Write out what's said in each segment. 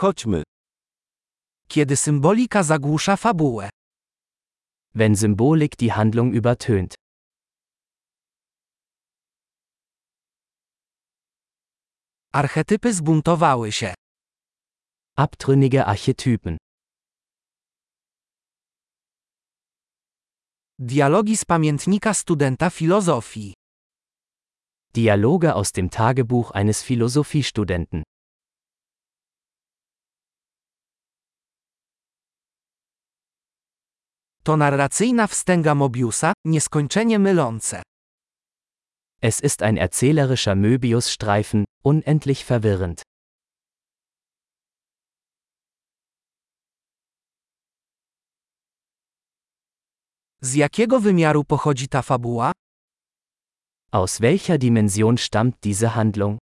Chodźmy. Kiedy symbolika zagłusza fabułę. Wenn Symbolik die Handlung übertönt. Archetypy zbuntowały się. Abtrünnige Archetypen. Dialogi z pamiętnika studenta filozofii. Dialoge aus dem Tagebuch eines Philosophiestudenten. To narracyjna wstęga Mobiusa, nieskończenie mylące. Es ist ein erzählerischer Möbiusstreifen, unendlich verwirrend. Z jakiego wymiaru pochodzi ta fabuła? Aus welcher Dimension stammt diese Handlung?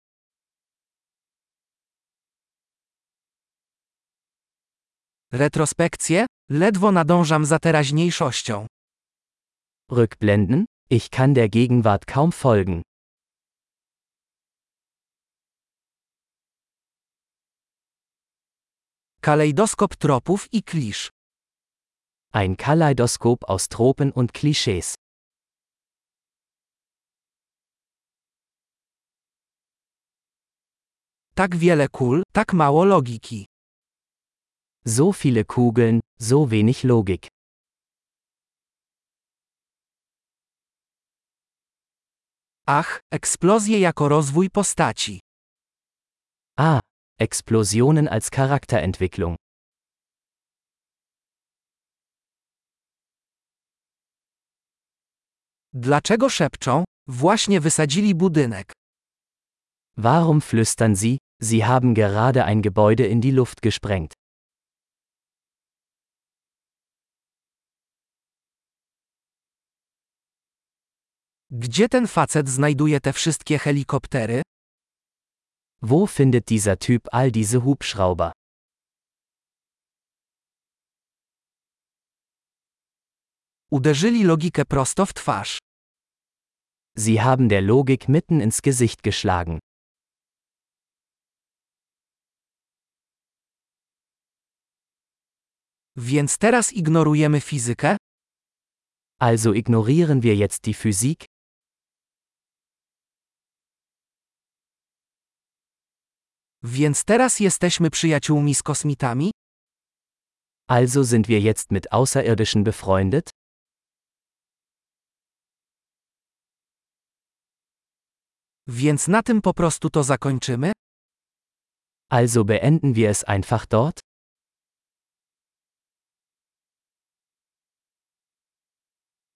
Retrospekcje? Ledwo nadążam za teraźniejszością. Rückblenden? Ich kann der Gegenwart kaum folgen. Kalejdoskop tropów i klisz. Ein Kaleidoskop aus Tropen und Klischees. Tak wiele kul, tak mało logiki. So viele Kugeln, so wenig Logik. Ach, eksplozje jako rozwój postaci. Ah, Explosionen als Charakterentwicklung. Dlaczego szepczą? Właśnie wysadzili budynek. Warum flüstern Sie, Sie haben gerade ein Gebäude in die Luft gesprengt? Gdzie ten facet znajduje te wszystkie helikoptery? Wo findet dieser Typ all diese Hubschrauber? Uderzyli logikę prosto w twarz. Sie haben der Logik mitten ins Gesicht geschlagen. Więc teraz ignorujemy fizykę? Also ignorieren wir jetzt die Physik? Więc teraz jesteśmy przyjaciółmi z kosmitami? Also sind wir jetzt mit Außerirdischen befreundet? Więc na tym po prostu to zakończymy? Also beenden wir es einfach dort?